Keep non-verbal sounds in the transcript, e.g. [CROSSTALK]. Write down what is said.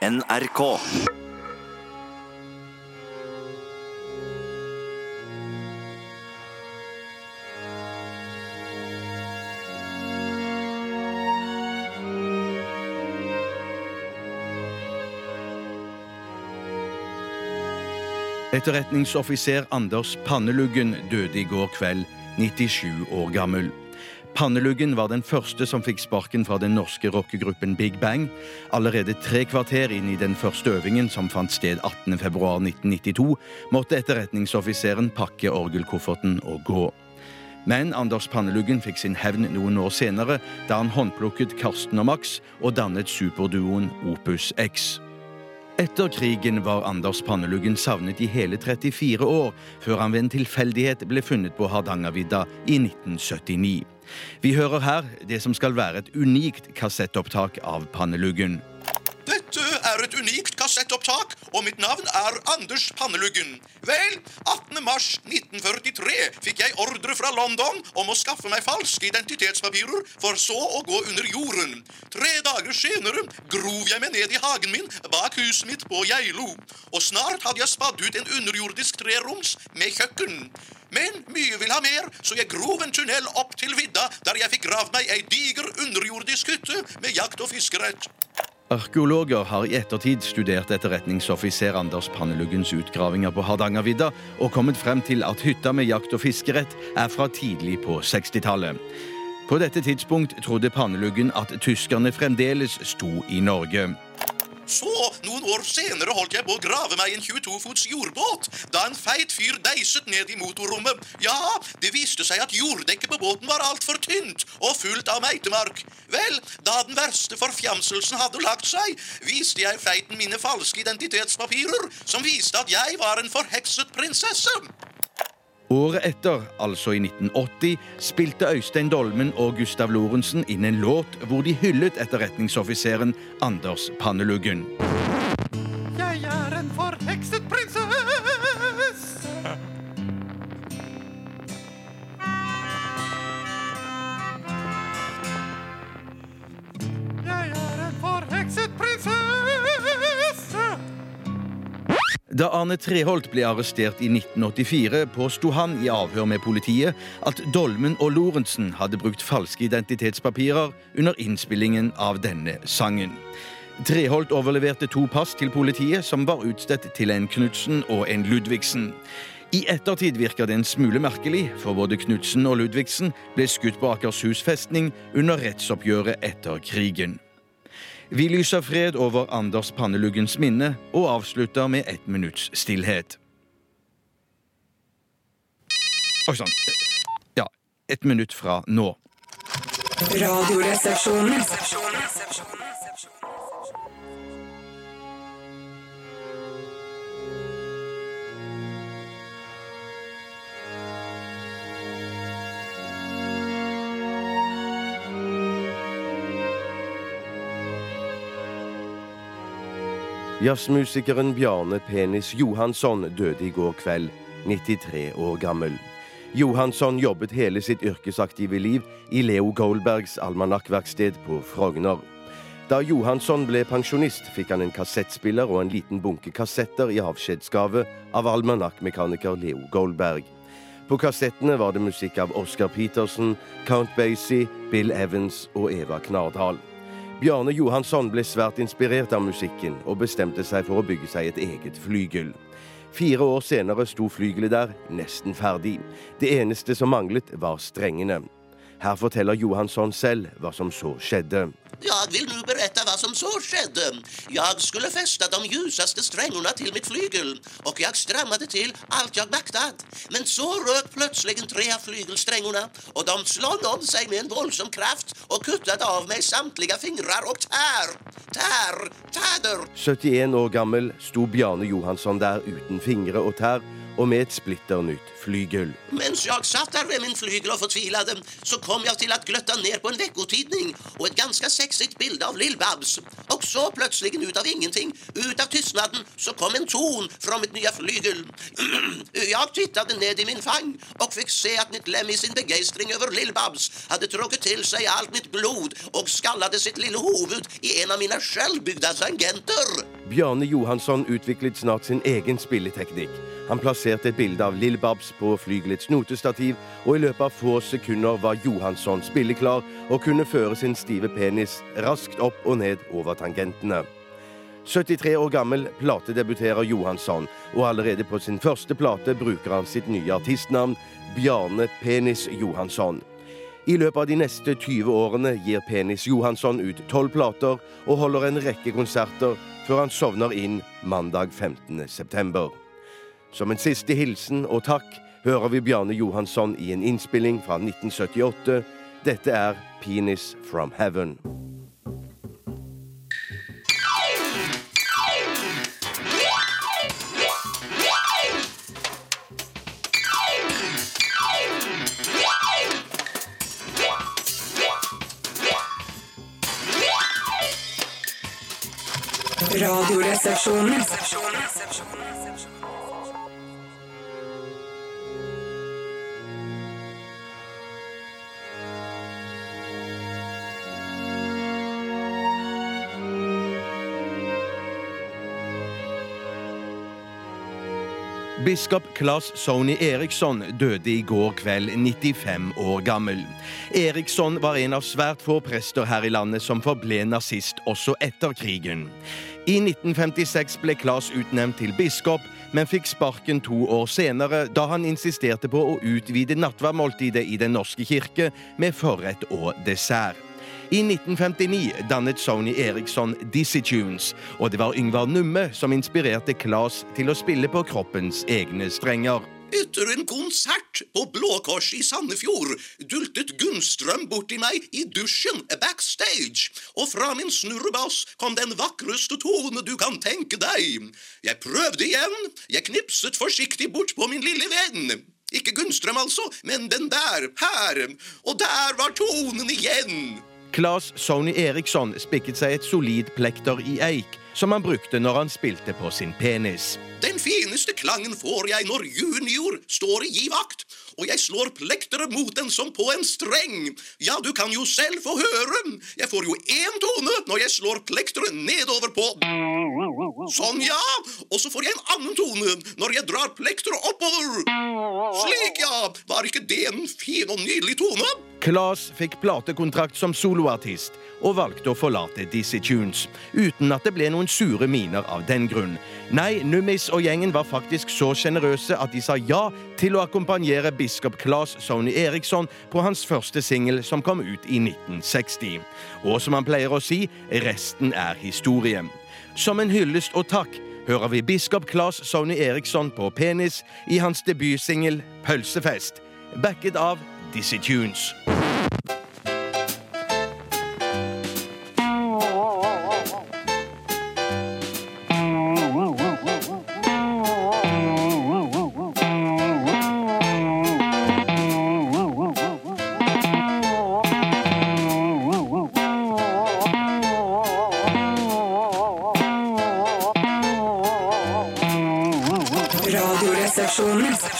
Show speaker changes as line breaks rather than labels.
NRK.
Etterretningsoffiser Anders Panneluggen døde i går kveld, 97 år gammel. Panneluggen var den første som fikk sparken fra den norske rockegruppen Big Bang. Allerede tre kvarter inn i den første øvingen, som fant sted 18.2.1992, måtte etterretningsoffiseren pakke orgelkofferten og gå. Men Anders Panneluggen fikk sin hevn noen år senere, da han håndplukket Karsten og Max og dannet superduoen Opus X. Etter krigen var Anders Panneluggen savnet i hele 34 år, før han ved en tilfeldighet ble funnet på Hardangervidda i 1979. Vi hører her det som skal være et unikt kassettopptak av Panneluggen.
Dette er et unikt kassettopptak, og mitt navn er Anders Panneluggen. Vel, 18. mars 1943 fikk jeg ordre fra London om å skaffe meg falske identitetspapirer, for så å gå under jorden. Tre dager senere grov jeg meg ned i hagen min bak huset mitt på Geilo, og snart hadde jeg spadd ut en underjordisk treroms med kjøkken. Ha mer, så jeg grov en tunnel opp til vidda, der jeg fikk gravd meg ei diger underjordisk hytte med jakt- og fiskerett.
Arkeologer har i ettertid studert etterretningsoffiser Anders Panneluggens utgravinger på Hardangervidda og kommet frem til at hytta med jakt- og fiskerett er fra tidlig på 60-tallet. På dette tidspunkt trodde Panneluggen at tyskerne fremdeles sto i Norge.
Så, noen år senere holdt jeg på å grave meg en 22 fots jordbåt, da en feit fyr deiset ned i motorrommet. Ja, det viste seg at jorddekket på båten var altfor tynt og fullt av meitemark. Vel, da den verste forfjamselsen hadde lagt seg, viste jeg feiten mine falske identitetspapirer, som viste at jeg var en forhekset prinsesse.
Året etter, altså i 1980, spilte Øystein Dolmen og Gustav Lorentzen inn en låt hvor de hyllet etterretningsoffiseren Anders Panneluggen. Da Arne Treholt ble arrestert i 1984, påsto han i avhør med politiet at Dolmen og Lorentzen hadde brukt falske identitetspapirer under innspillingen av denne sangen. Treholt overleverte to pass til politiet, som var utstedt til en Knutsen og en Ludvigsen. I ettertid virker det en smule merkelig, for både Knutsen og Ludvigsen ble skutt på Akershus festning under rettsoppgjøret etter krigen. Vi lyser fred over Anders Panneluggens minne og avslutter med ett minutts stillhet. Oi sann. Ja, ett minutt fra nå.
Radioresepsjonen.
Jazzmusikeren Bjarne Penis Johansson døde i går kveld, 93 år gammel. Johansson jobbet hele sitt yrkesaktive liv i Leo Goldbergs almanakkverksted på Frogner. Da Johansson ble pensjonist, fikk han en kassettspiller og en liten bunke kassetter i avskjedsgave av almanakkmekaniker Leo Goldberg. På kassettene var det musikk av Oscar Peterson, Count Basie, Bill Evans og Eva Knardal. Bjarne Johansson ble svært inspirert av musikken og bestemte seg for å bygge seg et eget flygel. Fire år senere sto flygelet der, nesten ferdig. Det eneste som manglet, var strengene. Her forteller Johansson selv hva som så skjedde.
Jeg vil nu berette hva som så skjedde. Jeg skulle feste de ljuseste strengene til mitt flygel og jeg strammet til alt jeg maktet. Men så røk plutselig tre av flygelstrengene, og de slått om seg med en voldsom kraft og kuttet av meg samtlige fingre og tær, tær, tæder.
71 år gammel sto Bjarne Johansson der uten fingre og tær og med et splitter nytt flygel.
Mens jeg satt der ved min flygel og fortvilet, så kom jeg til å gløtte ned på en vekkotidning og et ganske sexigt bilde av Lill-Babs. Og så plutselig, ut av ingenting, ut av tystnaden, så kom en ton fra mitt nye flygel. [CLEARS THROAT] jeg tittet ned i min fang og fikk se at mitt lem i sin begeistring over Lill-Babs hadde trukket til seg alt mitt blod og skallet sitt lille hoved i en av mine selvbygda tangenter.
Bjarne Johansson utviklet snart sin egen spilleteknikk. Han plasserte et bilde av Lill-Babs på flygelets notestativ, og i løpet av få sekunder var Johansson spilleklar og kunne føre sin stive penis raskt opp og ned over tangentene. 73 år gammel platedebuterer Johansson, og allerede på sin første plate bruker han sitt nye artistnavn, Bjarne Penis Johansson. I løpet av de neste 20 årene gir Penis Johansson ut tolv plater og holder en rekke konserter før han sovner inn mandag 15. september. Som en siste hilsen og takk hører vi Bjarne Johansson i en innspilling fra 1978. Dette er 'Penis from Heaven'.
Radioresepsjonen.
Biskop Claes Sony Eriksson døde i går kveld, 95 år gammel. Eriksson var en av svært få prester her i landet som forble nazist også etter krigen. I 1956 ble Claes utnevnt til biskop, men fikk sparken to år senere da han insisterte på å utvide nattverdmåltidet i Den norske kirke med forrett og dessert. I 1959 dannet Sony Eriksson Dizzie Tunes, og det var Yngvar Numme som inspirerte Claes til å spille på kroppens egne strenger.
Etter en konsert på Blå Kors i Sandefjord dultet Gunnstrøm borti meg i dusjen backstage, og fra min snurrebass kom den vakreste tone du kan tenke deg. Jeg prøvde igjen, jeg knipset forsiktig bort på min lille venn. Ikke Gunnstrøm, altså, men den der, her. Og der var tonen igjen.
Claes Sony Eriksson spikket seg et solid plekter i eik, som han brukte når han spilte på sin penis.
Den fineste klangen får jeg når junior står i givakt, og jeg slår plekteret mot den som på en streng. Ja, du kan jo selv få høre. Jeg får jo én tone når jeg slår plekteret nedover på Sånn, ja. Og så får jeg en annen tone når jeg drar plekteret oppover. Slik, ja. Var ikke det en fin og nydelig tone?
Claes fikk platekontrakt som soloartist og valgte å forlate Dizzie Tunes, uten at det ble noen sure miner av den grunn. Nei, Nummis og gjengen var faktisk så sjenerøse at de sa ja til å akkompagnere biskop Claes Sony Eriksson på hans første singel som kom ut i 1960. Og som han pleier å si, resten er historie. Som en hyllest og takk hører vi biskop Claes Sony Eriksson på penis i hans debutsingel Pølsefest, backet av Dizzie Tunes.
Radioresepsjonen.